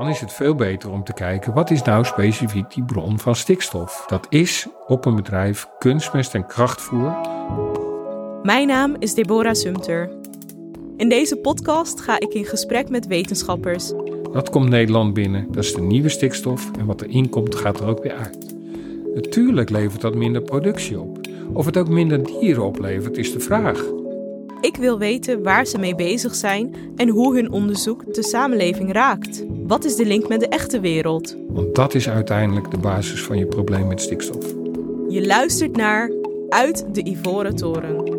dan is het veel beter om te kijken wat is nou specifiek die bron van stikstof. Dat is op een bedrijf kunstmest en krachtvoer. Mijn naam is Deborah Sumter. In deze podcast ga ik in gesprek met wetenschappers. Dat komt Nederland binnen, dat is de nieuwe stikstof en wat erin komt gaat er ook weer uit. Natuurlijk levert dat minder productie op. Of het ook minder dieren oplevert is de vraag. Ik wil weten waar ze mee bezig zijn en hoe hun onderzoek de samenleving raakt. Wat is de link met de echte wereld? Want dat is uiteindelijk de basis van je probleem met stikstof. Je luistert naar Uit de Ivoren Toren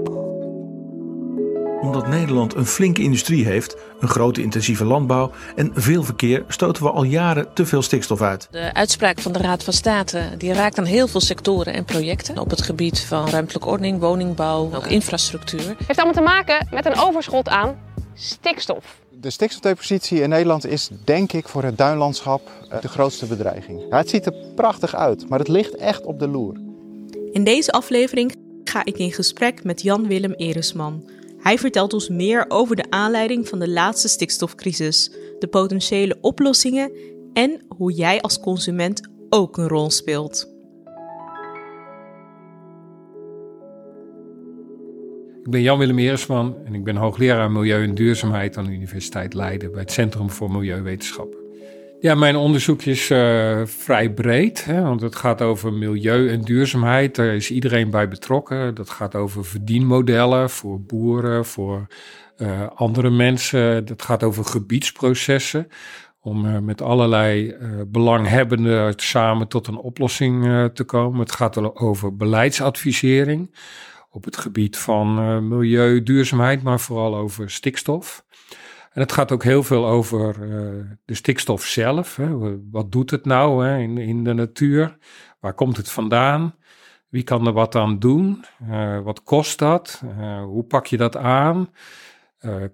omdat Nederland een flinke industrie heeft, een grote intensieve landbouw en veel verkeer, stoten we al jaren te veel stikstof uit. De uitspraak van de Raad van State die raakt aan heel veel sectoren en projecten op het gebied van ruimtelijke ordening, woningbouw, ook infrastructuur. Het heeft allemaal te maken met een overschot aan stikstof. De stikstofdepositie in Nederland is denk ik voor het duinlandschap eh, de grootste bedreiging. het ziet er prachtig uit, maar het ligt echt op de loer. In deze aflevering ga ik in gesprek met Jan-Willem Eresman, hij vertelt ons meer over de aanleiding van de laatste stikstofcrisis, de potentiële oplossingen en hoe jij als consument ook een rol speelt. Ik ben Jan-Willem Eresman en ik ben hoogleraar Milieu en Duurzaamheid aan de Universiteit Leiden bij het Centrum voor Milieuwetenschap. Ja, mijn onderzoek is uh, vrij breed, hè, want het gaat over milieu en duurzaamheid. Daar is iedereen bij betrokken. Dat gaat over verdienmodellen voor boeren, voor uh, andere mensen. Dat gaat over gebiedsprocessen om uh, met allerlei belanghebbenden samen tot een oplossing te komen. Het gaat over beleidsadvisering op het gebied van milieu, duurzaamheid, maar vooral over stikstof. En het gaat ook heel veel over uh, de stikstof zelf. Hè. Wat doet het nou hè, in, in de natuur? Waar komt het vandaan? Wie kan er wat aan doen? Uh, wat kost dat? Uh, hoe pak je dat aan?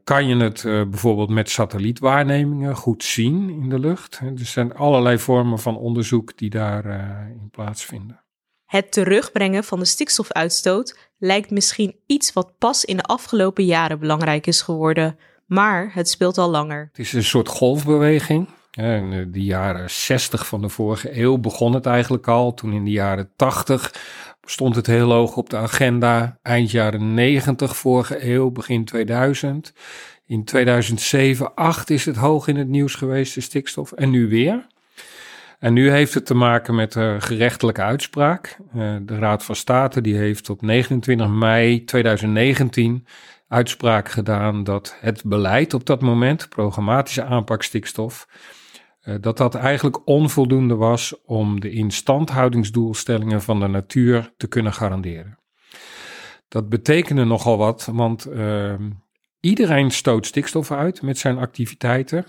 kan je het bijvoorbeeld met satellietwaarnemingen goed zien in de lucht? Er zijn allerlei vormen van onderzoek die daarin plaatsvinden. Het terugbrengen van de stikstofuitstoot lijkt misschien iets wat pas in de afgelopen jaren belangrijk is geworden maar het speelt al langer. Het is een soort golfbeweging. In de jaren 60 van de vorige eeuw begon het eigenlijk al. Toen in de jaren 80 stond het heel hoog op de agenda. Eind jaren 90 vorige eeuw, begin 2000. In 2007, 8 is het hoog in het nieuws geweest, de stikstof. En nu weer. En nu heeft het te maken met een gerechtelijke uitspraak. Eh, de Raad van State die heeft op 29 mei 2019 uitspraak gedaan dat het beleid op dat moment, programmatische aanpak stikstof, eh, dat dat eigenlijk onvoldoende was om de instandhoudingsdoelstellingen van de natuur te kunnen garanderen. Dat betekende nogal wat, want uh, iedereen stoot stikstof uit met zijn activiteiten.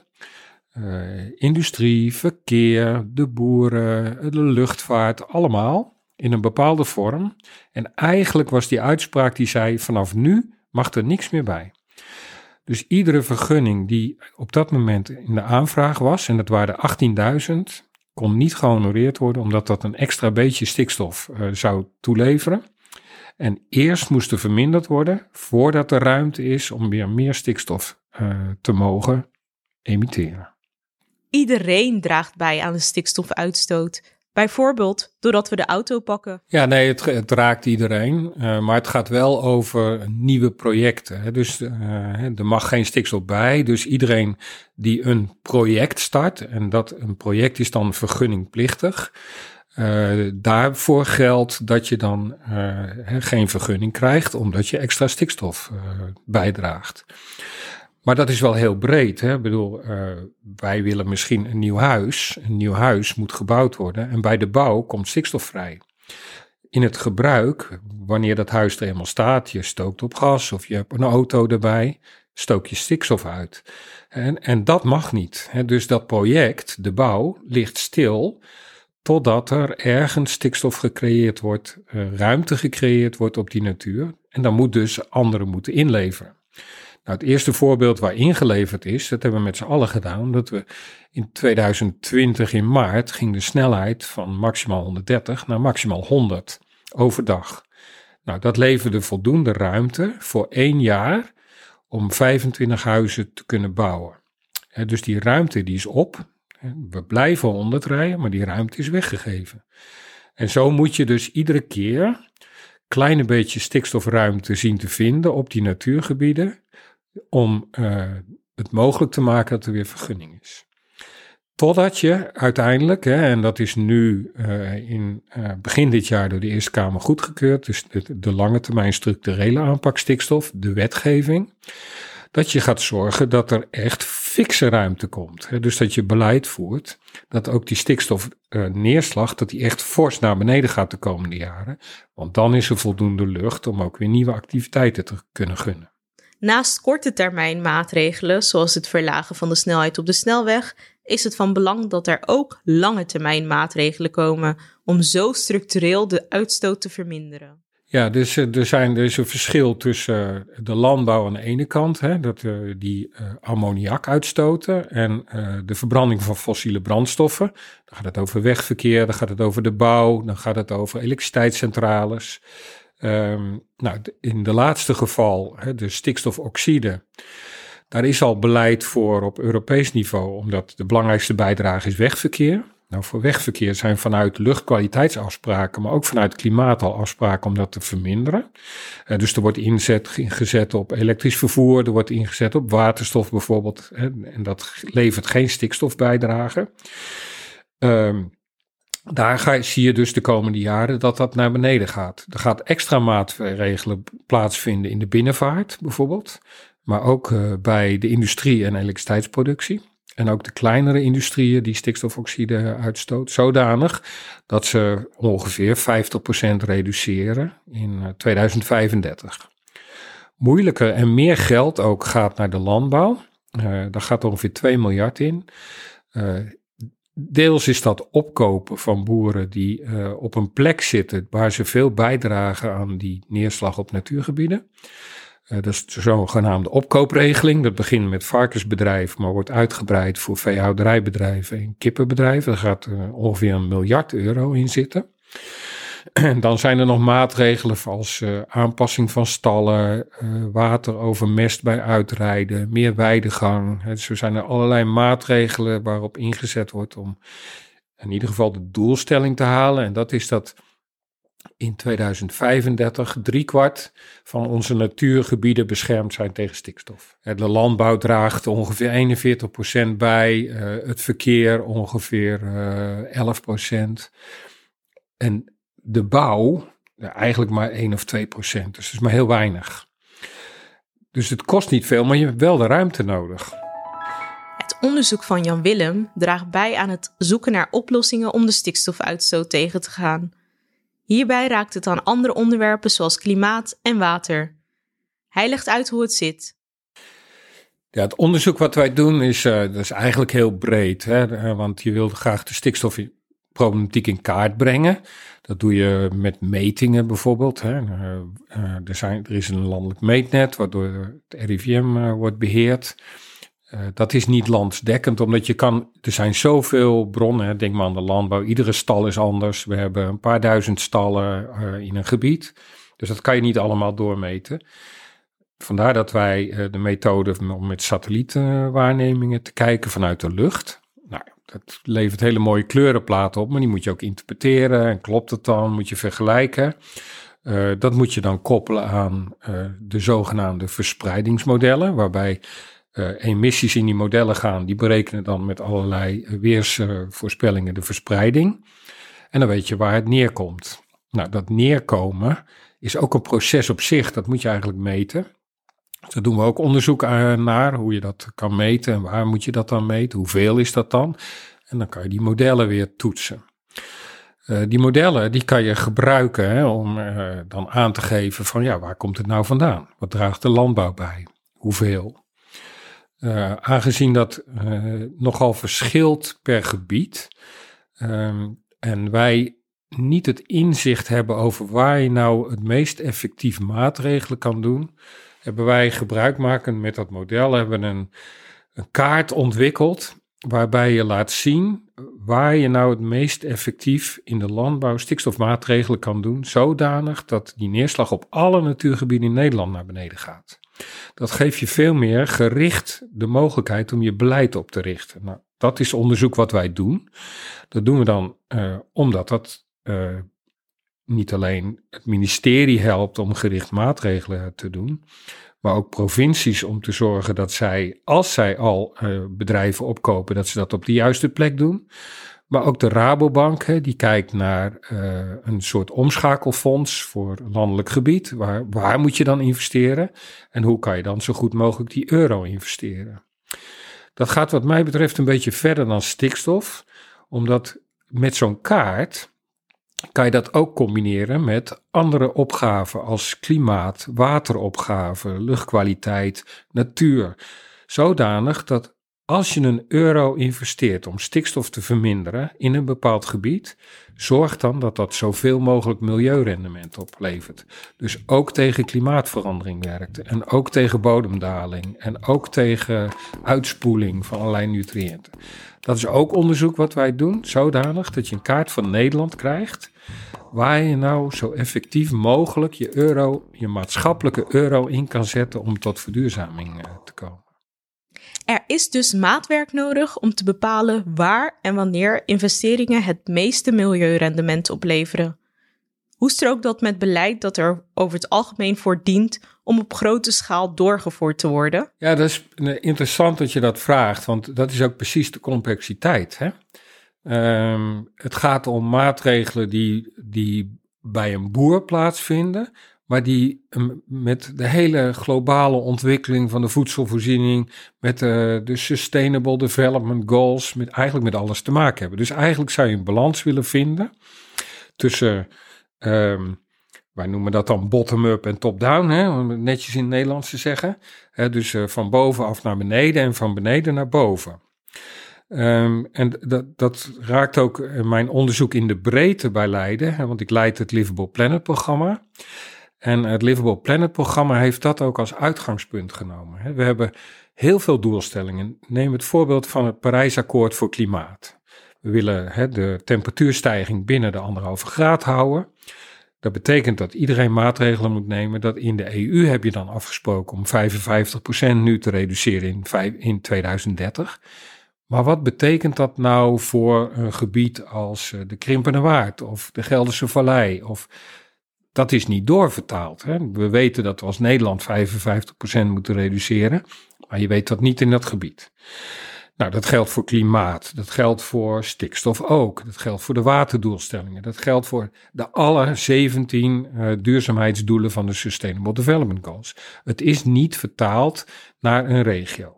Uh, industrie, verkeer, de boeren, de luchtvaart, allemaal in een bepaalde vorm. En eigenlijk was die uitspraak die zei: vanaf nu mag er niks meer bij. Dus iedere vergunning die op dat moment in de aanvraag was, en dat waren 18.000, kon niet gehonoreerd worden omdat dat een extra beetje stikstof uh, zou toeleveren. En eerst moest er verminderd worden voordat er ruimte is om weer meer stikstof uh, te mogen emitteren. Iedereen draagt bij aan de stikstofuitstoot. Bijvoorbeeld doordat we de auto pakken. Ja, nee, het, raakt iedereen. Uh, maar het gaat wel over nieuwe projecten. Hè. Dus uh, er mag geen stikstof bij. Dus iedereen die een project start, en dat een project is dan vergunningplichtig. Uh, daarvoor geldt dat je dan geen vergunning krijgt, omdat je extra stikstof bijdraagt. Maar dat is wel heel breed. Hè? Ik bedoel, uh, wij willen misschien een nieuw huis. Een nieuw huis moet gebouwd worden. En bij de bouw komt stikstof vrij. In het gebruik, wanneer dat huis er eenmaal staat, je stookt op gas of je hebt een auto erbij, stook je stikstof uit. En, en dat mag niet. Hè? Dus dat project, de bouw, ligt stil totdat er ergens stikstof gecreëerd wordt, uh, ruimte gecreëerd wordt op die natuur. En dan moet dus anderen moeten inleveren. Nou, het eerste voorbeeld waar ingeleverd is, dat hebben we met z'n allen gedaan, dat we in 2020 in maart ging de snelheid van maximaal 130 naar maximaal 100 overdag. Nou, dat leverde voldoende ruimte voor één jaar om 25 huizen te kunnen bouwen. dus die ruimte die is op. We blijven ondertreien, maar die ruimte is weggegeven. En zo moet je dus iedere keer kleine beetje stikstofruimte zien te vinden op die natuurgebieden om uh, het mogelijk te maken dat er weer vergunning is. Totdat je uiteindelijk, hè, en dat is nu uh, in uh, begin dit jaar door de Eerste Kamer goedgekeurd, dus de, lange termijn structurele aanpak stikstof, de wetgeving, dat je gaat zorgen dat er echt fikse ruimte komt. Hè? Dus dat je beleid voert dat ook die stikstofneerslag, uh, dat die echt fors naar beneden gaat de komende jaren. Want dan is er voldoende lucht om ook weer nieuwe activiteiten te kunnen gunnen. Naast korte termijn maatregelen, zoals het verlagen van de snelheid op de snelweg, is het van belang dat er ook lange termijn maatregelen komen om zo structureel de uitstoot te verminderen. Ja, dus er, zijn, er is een verschil tussen uh, de landbouw aan de ene kant, hè, dat uh, die ammoniak uitstoten, en de verbranding van fossiele brandstoffen. Dan gaat het over wegverkeer, dan gaat het over de bouw, dan gaat het over elektriciteitscentrales. Um, nou, in de laatste geval, hè, de stikstofoxide, daar is al beleid voor op Europees niveau, omdat de belangrijkste bijdrage is wegverkeer. Nou, voor wegverkeer zijn vanuit luchtkwaliteitsafspraken, maar ook vanuit klimaat al afspraken om dat te verminderen. Uh, dus er wordt inzet ingezet op elektrisch vervoer, er wordt ingezet op waterstof bijvoorbeeld, hè, en dat levert geen stikstofbijdrage. Um, daar ga, zie je dus de komende jaren dat dat naar beneden gaat. Er gaat extra maatregelen plaatsvinden in de binnenvaart bijvoorbeeld, maar ook uh, bij de industrie en elektriciteitsproductie. En ook de kleinere industrieën die stikstofoxide uitstoot, zodanig dat ze ongeveer 50% reduceren in 2035. Moeilijker en meer geld ook gaat naar de landbouw. Uh, daar gaat ongeveer 2 miljard in. Deels is dat opkopen van boeren die uh, op een plek zitten waar ze veel bijdragen aan die neerslag op natuurgebieden. Uh, dat is de zogenaamde opkoopregeling. Dat begint met varkensbedrijven, maar wordt uitgebreid voor veehouderijbedrijven en kippenbedrijven. Daar gaat uh, ongeveer een miljard euro in zitten. Dan zijn er nog maatregelen als uh, aanpassing van stallen, water over mest bij uitrijden, meer weidegang. He, dus zijn er allerlei maatregelen waarop ingezet wordt om in ieder geval de doelstelling te halen. En dat is dat in 2035 driekwart van onze natuurgebieden beschermd zijn tegen stikstof. De landbouw draagt ongeveer 41% bij, uh, het verkeer ongeveer uh, 11%. En de bouw ja, eigenlijk maar 1 of 2%, dus dat is maar heel weinig. Dus het kost niet veel, maar je hebt wel de ruimte nodig. Het onderzoek van Jan Willem draagt bij aan het zoeken naar oplossingen om de stikstofuitstoot tegen te gaan. Hierbij raakt het aan andere onderwerpen zoals klimaat en water. Hij legt uit hoe het zit. Ja, het onderzoek wat wij doen is, uh, dat is eigenlijk heel breed. Hè? Eh, want je wilt graag de stikstofproblematiek in kaart brengen. Dat doe je met metingen bijvoorbeeld. Hè? Uh, er, zijn, er is een landelijk meetnet waardoor het RIVM wordt beheerd. Dat is niet landsdekkend, omdat je kan. Er zijn zoveel bronnen. Denk maar aan de landbouw. Iedere stal is anders. We hebben een paar duizend stallen in een gebied. Dus dat kan je niet allemaal doormeten. Vandaar dat wij de methode om met satellietwaarnemingen te kijken vanuit de lucht. Dat levert hele mooie kleurenplaten op, maar die moet je ook interpreteren. En klopt het dan? Moet je vergelijken. dat moet je dan koppelen aan de zogenaamde verspreidingsmodellen, waarbij uh, emissies in die modellen gaan, die berekenen dan met allerlei eh, weersvoorspellingen de verspreiding. En dan weet je waar het neerkomt. Nou, dat neerkomen is ook een proces op zich, dat moet je eigenlijk meten. Daar doen we ook onderzoek naar, hoe je dat kan meten en waar moet je dat dan meten, hoeveel is dat dan? En dan kan je die modellen weer toetsen. Uh, die modellen die kan je gebruiken hè, om uh, dan aan te geven van ja, waar komt het nou vandaan? Wat draagt de landbouw bij? Hoeveel? Uh, aangezien dat nogal verschilt per gebied um, en wij niet het inzicht hebben over waar je nou het meest effectief maatregelen kan doen, hebben wij gebruikmakend met dat model hebben een, een kaart ontwikkeld waarbij je laat zien waar je nou het meest effectief in de landbouw stikstofmaatregelen kan doen, zodanig dat die neerslag op alle natuurgebieden in Nederland naar beneden gaat. Dat geeft je veel meer gericht de mogelijkheid om je beleid op te richten. Nou, dat is onderzoek wat wij doen. Dat doen we dan omdat dat niet alleen het ministerie helpt om gericht maatregelen te doen, maar ook provincies om te zorgen dat zij, als zij al uh, bedrijven opkopen, dat ze dat op de juiste plek doen. Maar ook de Rabobank, hè, die kijkt naar uh, een soort omschakelfonds voor landelijk gebied. Waar, waar moet je dan investeren? En hoe kan je dan zo goed mogelijk die euro investeren? Dat gaat wat mij betreft een beetje verder dan stikstof, omdat met zo'n kaart kan je dat ook combineren met andere opgaven als klimaat, wateropgave, luchtkwaliteit, natuur. Zodanig dat als je een euro investeert om stikstof te verminderen in een bepaald gebied, zorg dan dat dat zoveel mogelijk milieurendement oplevert. Dus ook tegen klimaatverandering werkt en ook tegen bodemdaling en ook tegen uitspoeling van allerlei nutriënten. Dat is ook onderzoek wat wij doen, zodanig dat je een kaart van Nederland krijgt waar je nou zo effectief mogelijk je euro, je maatschappelijke euro in kan zetten om tot verduurzaming eh. Er is dus maatwerk nodig om te bepalen waar en wanneer investeringen het meeste milieurendement opleveren. Hoe strookt dat met beleid dat er over het algemeen voor dient om op grote schaal doorgevoerd te worden? Ja, dat is interessant dat je dat vraagt, want dat is ook precies de complexiteit. Hè? Um, het gaat om maatregelen die, die bij een boer plaatsvinden, maar die met de hele globale ontwikkeling van de voedselvoorziening, met de, de Sustainable Development Goals, met, eigenlijk met alles te maken hebben. Dus eigenlijk zou je een balans willen vinden tussen, um, wij noemen dat dan bottom-up en top-down, om netjes in het Nederlands te zeggen. dus uh, van bovenaf naar beneden en van beneden naar boven. Um, en dat, dat raakt ook eh, mijn onderzoek in de breedte bij Leiden, hè, want ik leid het Livable Planet programma. En het Livable Planet programma heeft dat ook als uitgangspunt genomen. We hebben heel veel doelstellingen. Neem het voorbeeld van het Parijsakkoord voor klimaat. We willen de temperatuurstijging binnen de anderhalve graad houden. Dat betekent dat iedereen maatregelen moet nemen. Dat in de EU heb je dan afgesproken om 55% nu te reduceren in, in 2030. Maar wat betekent dat nou voor een gebied als eh, de Krimpende Waard of de Gelderse Vallei? Of, dat is niet doorvertaald. Hè? We weten dat we als Nederland 55% moeten reduceren, maar je weet dat niet in dat gebied. Nou, dat geldt voor klimaat, dat geldt voor stikstof ook, dat geldt voor de waterdoelstellingen, dat geldt voor de alle 17 uh, eh, duurzaamheidsdoelen van de Sustainable Development Goals. Het is niet vertaald naar een regio.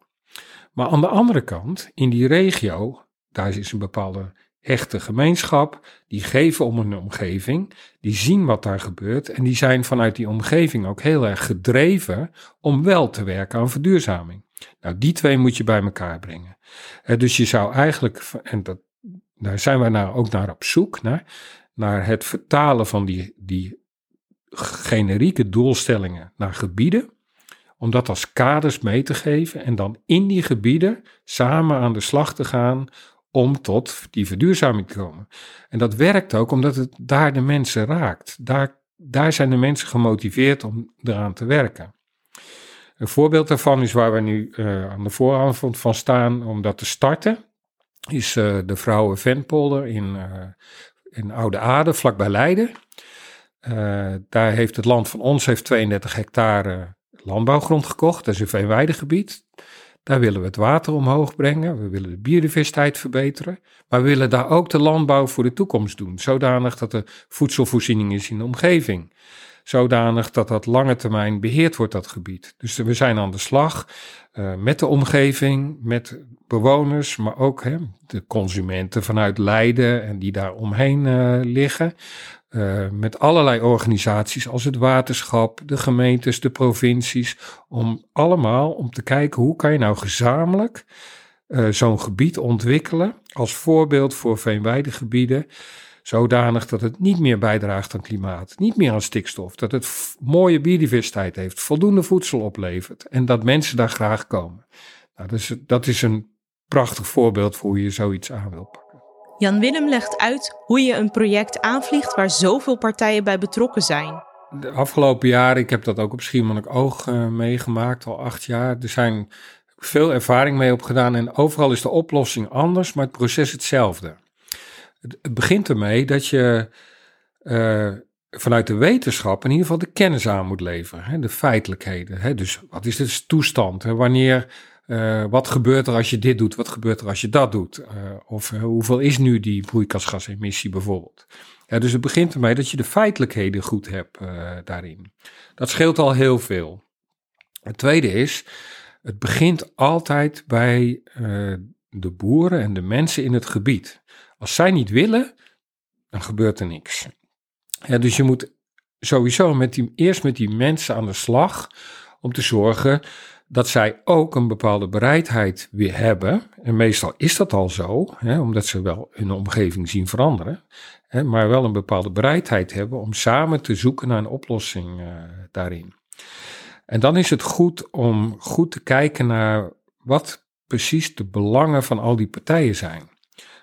Maar aan de andere kant, in die regio, daar is een bepaalde hechte gemeenschap, die geven om een omgeving, die zien wat daar gebeurt en die zijn vanuit die omgeving ook heel erg gedreven om wel te werken aan verduurzaming. Nou, die twee moet je bij elkaar brengen. dus je zou eigenlijk, en dat, daar zijn wij nou ook naar op zoek, naar, naar het vertalen van die, die generieke doelstellingen naar gebieden om dat als kaders mee te geven en dan in die gebieden samen aan de slag te gaan om tot die verduurzaming te komen. En dat werkt ook omdat het daar de mensen raakt. Daar, daar zijn de mensen gemotiveerd om eraan te werken. Een voorbeeld daarvan is waar we nu uh, aan de vooravond van staan om dat te starten. Is uh, de Vrouwen Venpolder in, uh, in Oude Aarde, vlakbij Leiden. daar heeft het land van ons heeft 32 hectare landbouwgrond gekocht, dat is een veenweidegebied. Daar willen we het water omhoog brengen, we willen de biodiversiteit verbeteren, maar we willen daar ook de landbouw voor de toekomst doen, zodanig dat er voedselvoorziening is in de omgeving. Zodanig dat dat lange termijn beheerd wordt, dat gebied. Dus we zijn aan de slag uh, met de omgeving, met bewoners, maar ook hè, de consumenten vanuit Leiden en die daar omheen uh, liggen. Uh, met allerlei organisaties als het waterschap, de gemeentes, de provincies, om allemaal om te kijken hoe kan je nou gezamenlijk uh, zo'n gebied ontwikkelen als voorbeeld voor veenweidegebieden, zodanig dat het niet meer bijdraagt aan klimaat, niet meer aan stikstof, dat het mooie biodiversiteit heeft, voldoende voedsel oplevert en dat mensen daar graag komen. Nou, dus, dat is een prachtig voorbeeld voor hoe je zoiets aan wil pakken. Jan Willem legt uit hoe je een project aanvliegt waar zoveel partijen bij betrokken zijn. De afgelopen jaren, ik heb dat ook op Schiermonnikoog uh, meegemaakt, al acht jaar. Er zijn veel ervaring mee opgedaan en overal is de oplossing anders, maar het proces hetzelfde. Het, begint ermee dat je uh, vanuit de wetenschap in ieder geval de kennis aan moet leveren, hè, de feitelijkheden. Hè. Dus wat is de toestand? Hè? Wanneer, uh, wat gebeurt er als je dit doet? Wat gebeurt er als je dat doet? Uh, of hoeveel is nu die broeikasgasemissie bijvoorbeeld? Dus het begint ermee dat je de feitelijkheden goed hebt daarin. Dat scheelt al heel veel. Het tweede is, het begint altijd bij de boeren en de mensen in het gebied. Als zij niet willen, dan gebeurt er niks. Dus je moet sowieso met eerst met die mensen aan de slag om te zorgen dat zij ook een bepaalde bereidheid weer hebben. En meestal is dat al zo, hè, omdat ze wel hun omgeving zien veranderen. Hè, maar wel een bepaalde bereidheid hebben om samen te zoeken naar een oplossing uh, daarin. En dan is het goed om goed te kijken naar wat precies de belangen van al die partijen zijn.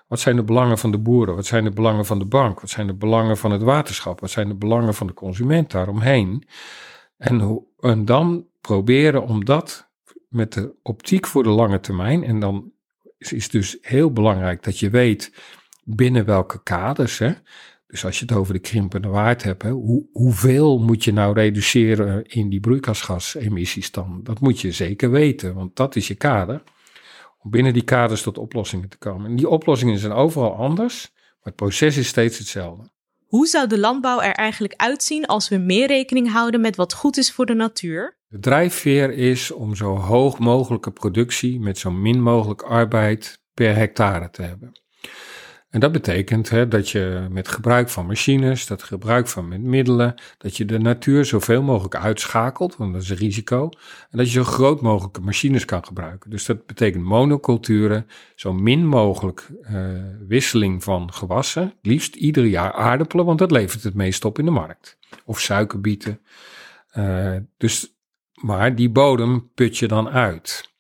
Wat zijn de belangen van de boeren? Wat zijn de belangen van de bank? Wat zijn de belangen van het waterschap? Wat zijn de belangen van de consument daaromheen? En, en dan proberen om dat met de optiek voor de lange termijn. En dan is, is dus heel belangrijk dat je weet binnen welke kaders. Hè, dus als je het over de krimpende waard hebt, hè, hoe, hoeveel moet je nou reduceren in die broeikasgasemissies dan? Dat moet je zeker weten, want dat is je kader. Om binnen die kaders tot oplossingen te komen. En die oplossingen zijn overal anders, maar het proces is steeds hetzelfde. Hoe zou de landbouw er eigenlijk uitzien als we meer rekening houden met wat goed is voor de natuur? De drijfveer is om zo hoog mogelijke productie met zo min mogelijk arbeid per hectare te hebben. En dat betekent hè, dat je met gebruik van machines, dat gebruik van middelen, dat je de natuur zoveel mogelijk uitschakelt, want dat is een risico. En dat je zo groot mogelijke machines kan gebruiken. Dus dat betekent monoculturen, zo min mogelijk uh, wisseling van gewassen. Liefst ieder jaar aardappelen, want dat levert het meest op in de markt. Of suikerbieten. Uh, dus, maar die bodem put je dan uit.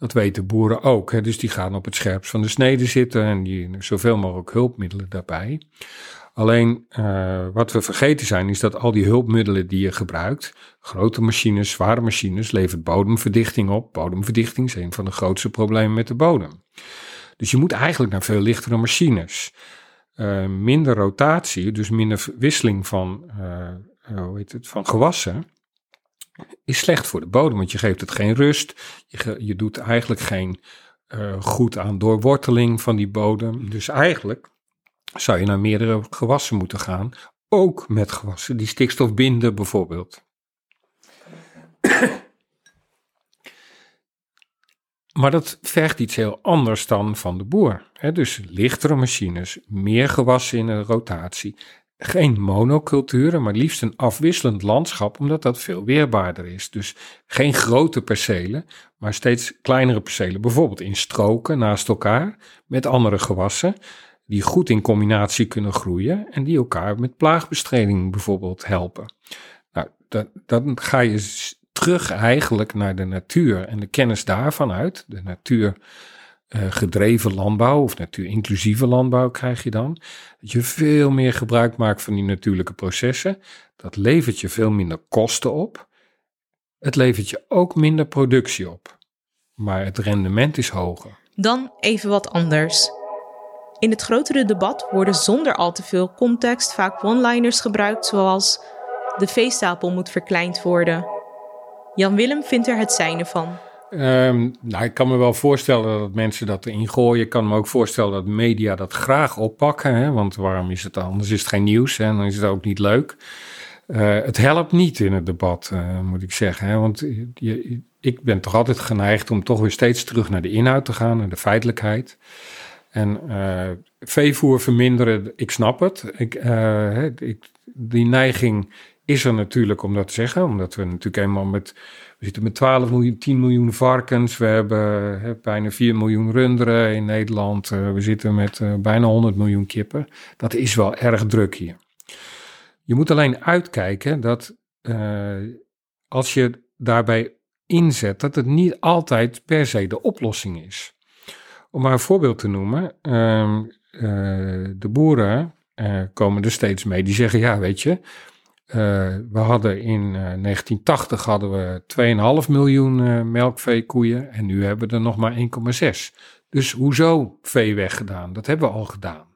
Dat weten boeren ook. Hè? Dus die gaan op het scherpst van de snede zitten en die zoveel mogelijk hulpmiddelen daarbij. Alleen uh, wat we vergeten zijn, is dat al die hulpmiddelen die je gebruikt, grote machines, zware machines, levert bodemverdichting op. Bodemverdichting is een van de grootste problemen met de bodem. Dus je moet eigenlijk naar veel lichtere machines. Uh, minder rotatie, dus minder wisseling van, uh, hoe heet het, van gewassen is slecht voor de bodem, want je geeft het geen rust. Je, je doet eigenlijk geen uh, goed aan doorworteling van die bodem. Dus eigenlijk zou je naar meerdere gewassen moeten gaan. Ook met gewassen die stikstof binden, bijvoorbeeld. Maar dat vergt iets heel anders dan van de boer. dus lichtere machines, meer gewassen in een rotatie geen monoculturen, maar liefst een afwisselend landschap, omdat dat veel weerbaarder is. Dus geen grote percelen, maar steeds kleinere percelen, bijvoorbeeld in stroken naast elkaar met andere gewassen, die goed in combinatie kunnen groeien en die elkaar met plaagbestrijding bijvoorbeeld helpen. Nou, dat, dan ga je terug eigenlijk naar de natuur en de kennis daarvan uit, de natuur uh, gedreven landbouw of natuurinclusieve landbouw krijg je dan. Dat je veel meer gebruik maakt van die natuurlijke processen. Dat levert je veel minder kosten op. Het levert je ook minder productie op. Maar het rendement is hoger. Dan even wat anders. In het grotere debat worden zonder al te veel context vaak one-liners gebruikt, zoals de veestapel moet verkleind worden. Jan Willem vindt er het zijne van. Um, nou, ik kan me wel voorstellen dat mensen dat gooien. Ik kan me ook voorstellen dat media dat graag oppakken. Hè? Want waarom is het anders? Is het geen nieuws en dan is het ook niet leuk. Uh, het helpt niet in het debat, uh, moet ik zeggen. Hè? Want je, ik ben toch altijd geneigd om toch weer steeds terug naar de inhoud te gaan, naar de feitelijkheid. En uh, veevoer verminderen, ik snap het. Ik, ik, die neiging is er natuurlijk om dat te zeggen, omdat we natuurlijk eenmaal met we zitten met 12 miljoen, 10 miljoen varkens. We hebben hè, bijna 4 miljoen runderen in Nederland. Uh, we zitten met uh, bijna 100 miljoen kippen. Dat is wel erg druk hier. Je moet alleen uitkijken dat uh, als je daarbij inzet, dat het niet altijd per se de oplossing is. Om maar een voorbeeld te noemen. Ehm, de boeren komen er steeds mee. Die zeggen, ja weet je, we hadden in 1980 hadden we 2,5 miljoen melkveekoeien en nu hebben we er nog maar 1,6. Dus hoezo vee weggedaan? Dat hebben we al gedaan.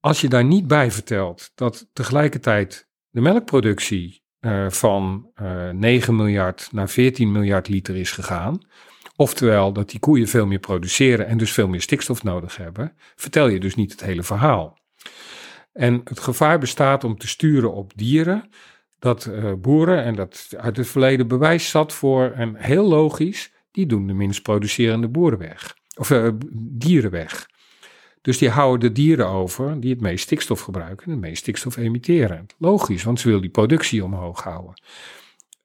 Als je daar niet bij vertelt dat tegelijkertijd de melkproductie van uh, 9 miljard naar 14 miljard liter is gegaan, oftewel dat die koeien veel meer produceren en dus veel meer stikstof nodig hebben, vertel je dus niet het hele verhaal. En het gevaar bestaat om te sturen op dieren, dat uh, boeren, en dat uit het verleden bewijs zat voor, en heel logisch, die doen de minst producerende boeren weg. Of uh, dieren weg. Dus die houden de dieren over die het meest stikstof gebruiken en het meest stikstof emitteren. Logisch, want ze willen die productie omhoog houden.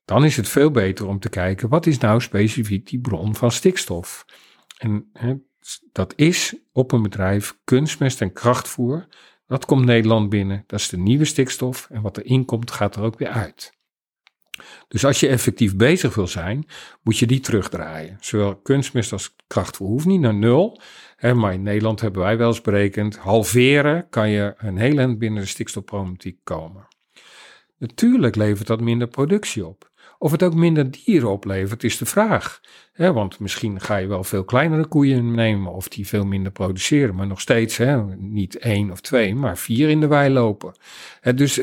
Dan is het veel beter om te kijken wat is nou specifiek die bron van stikstof. En dat is op een bedrijf kunstmest en krachtvoer. Dat komt Nederland binnen, dat is de nieuwe stikstof en wat erin komt gaat er ook weer uit. Dus als je effectief bezig wil zijn, moet je die terugdraaien. Zowel kunstmest als krachtvoer hoeft niet naar nul. Hè, maar in Nederland hebben wij wel eens berekend, halveren kan je een heel eind binnen de stikstofproblematiek komen. Natuurlijk levert dat minder productie op. Of het ook minder dieren oplevert, is de vraag. want misschien ga je wel veel kleinere koeien nemen of die veel minder produceren, maar nog steeds niet één of twee, maar vier in de wei lopen. dus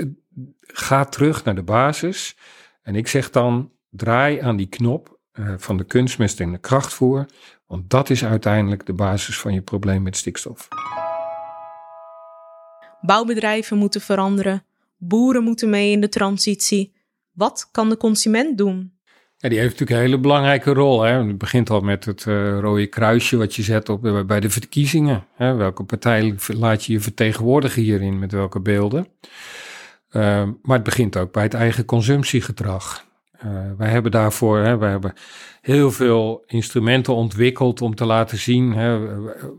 ga terug naar de basis. En ik zeg dan, draai aan die knop uh, van de kunstmest en de krachtvoer, want dat is uiteindelijk de basis van je probleem met stikstof. Bouwbedrijven moeten veranderen, boeren moeten mee in de transitie. Wat kan de consument doen? Ja, die heeft natuurlijk een hele belangrijke rol. Hè. Het begint al met het uh, rode kruisje wat je zet op, uh, bij de verkiezingen. Hè. Welke partij laat je je vertegenwoordigen hierin, met welke beelden? Uh, maar het begint ook bij het eigen consumptiegedrag. Uh, wij hebben daarvoor, hè, wij hebben heel veel instrumenten ontwikkeld om te laten zien hè,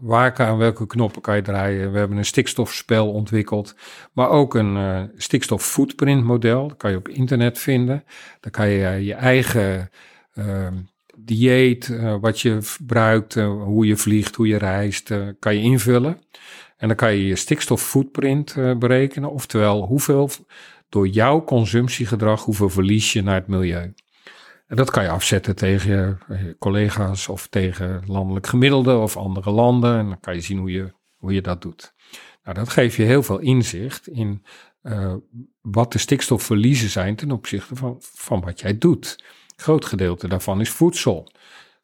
waar aan welke knoppen kan je draaien. We hebben een stikstofspel ontwikkeld, maar ook een uh, stikstof footprint model. Dat kan je op internet vinden. Daar kan je uh, je eigen uh, dieet, wat je verbruikt, hoe je vliegt, hoe je reist, kan je invullen. En dan kan je je stikstoffootprint berekenen, oftewel hoeveel door jouw consumptiegedrag, hoeveel verlies je naar het milieu. En dat kan je afzetten tegen je, collega's of tegen landelijk gemiddelde of andere landen. En dan kan je zien hoe je, hoe je dat doet. Nou, dat geeft je heel veel inzicht in uh, wat de stikstofverliezen zijn ten opzichte van, van wat jij doet. Groot gedeelte daarvan is voedsel.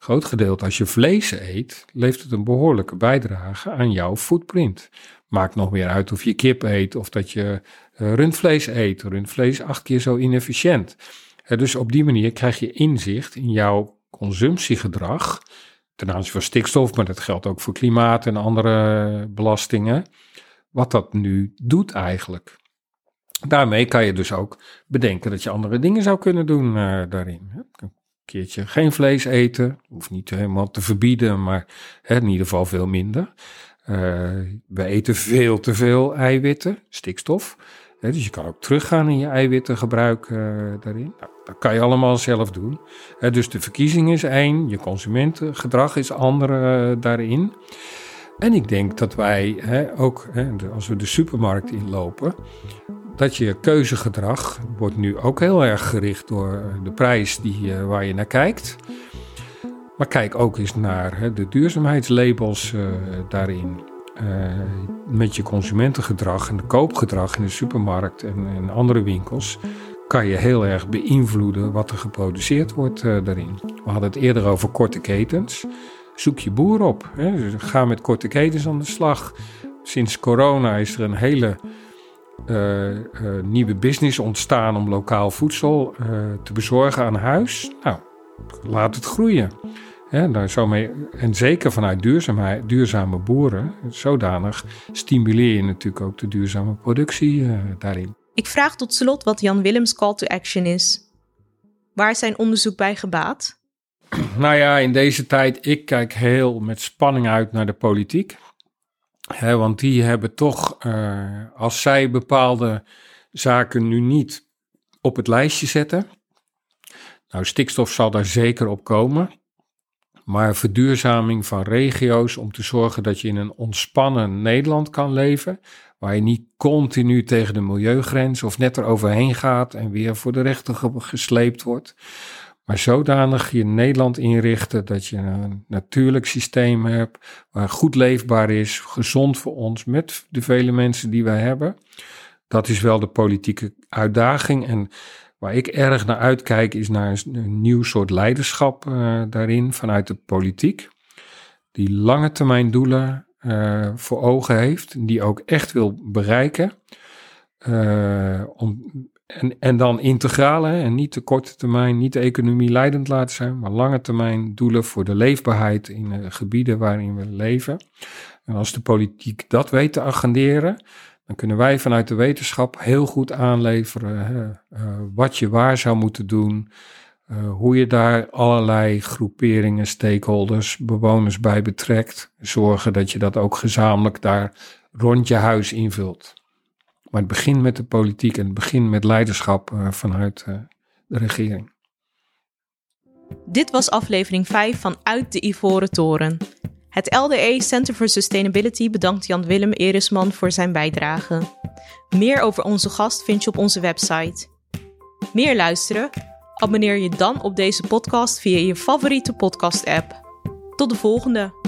Groot gedeelte als je vlees eet, levert het een behoorlijke bijdrage aan jouw footprint. Maakt nog meer uit of je kip eet of dat je uh, rundvlees eet. Rundvlees acht keer zo inefficiënt. Uh, dus op die manier krijg je inzicht in jouw consumptiegedrag ten aanzien van stikstof, maar dat geldt ook voor klimaat en andere belastingen. Wat dat nu doet eigenlijk. Daarmee kan je dus ook bedenken dat je andere dingen zou kunnen doen uh, daarin. Keertje geen vlees eten, hoeft niet helemaal te verbieden, maar hè, in ieder geval veel minder. Uh, we eten veel te veel eiwitten, stikstof. dus je kan ook teruggaan in je eiwittengebruik uh, daarin. Nou, dat kan je allemaal zelf doen. dus de verkiezing is één, je consumentengedrag is ander uh, daarin. En ik denk dat wij ook, als we de supermarkt inlopen, dat je keuzegedrag wordt nu ook heel erg gericht door de prijs die, waar je naar kijkt. Maar kijk ook eens naar hè, de duurzaamheidslabels uh, daarin. Uh, met je consumentengedrag en de koopgedrag in de supermarkt en, andere winkels kan je heel erg beïnvloeden wat er geproduceerd wordt daarin. We hadden het eerder over korte ketens. Zoek je boer op. Hè. Ga met korte ketens aan de slag. Sinds corona is er een hele nieuwe business ontstaan om lokaal voedsel te bezorgen aan huis. Nou, laat het groeien. Ja, daar zo mee, en zeker vanuit duurzaamheid, duurzame boeren, zodanig stimuleer je natuurlijk ook de duurzame productie daarin. Ik vraag tot slot wat Jan Willems call to action is. Waar is zijn onderzoek bij gebaat? Nou ja, in deze tijd, ik kijk heel met spanning uit naar de politiek. Want die hebben toch, uh, als zij bepaalde zaken nu niet op het lijstje zetten. Nou, stikstof zal daar zeker op komen. maar verduurzaming van regio's om te zorgen dat je in een ontspannen Nederland kan leven, waar je niet continu tegen de milieugrens of net eroverheen gaat en weer voor de rechter gesleept wordt. Maar zodanig je Nederland inrichten dat je een natuurlijk systeem hebt, waar goed leefbaar is, gezond voor ons, met de vele mensen die wij hebben. Dat is wel de politieke uitdaging. En waar ik erg naar uitkijk, is naar een nieuw soort leiderschap uh, daarin vanuit de politiek. Die lange termijn doelen uh, voor ogen heeft, die ook echt wil bereiken. Uh, om, en, en dan integrale en niet de korte termijn, niet de economie leidend laten zijn, maar lange termijn doelen voor de leefbaarheid in de gebieden waarin we leven. En als de politiek dat weet te agenderen, dan kunnen wij vanuit de wetenschap heel goed aanleveren uh, wat je waar zou moeten doen, uh, hoe je daar allerlei groeperingen, stakeholders, bewoners bij betrekt. Zorgen dat je dat ook gezamenlijk daar rond je huis invult. Maar het begint met de politiek en het begint met leiderschap uh, vanuit uh, de regering. Dit was aflevering 5 van Uit de Ivoren Toren. Het LDE Center for Sustainability bedankt Jan Willem Erisman voor zijn bijdrage. Meer over onze gast vind je op onze website. Meer luisteren? Abonneer je dan op deze podcast via je favoriete podcast-app. Tot de volgende!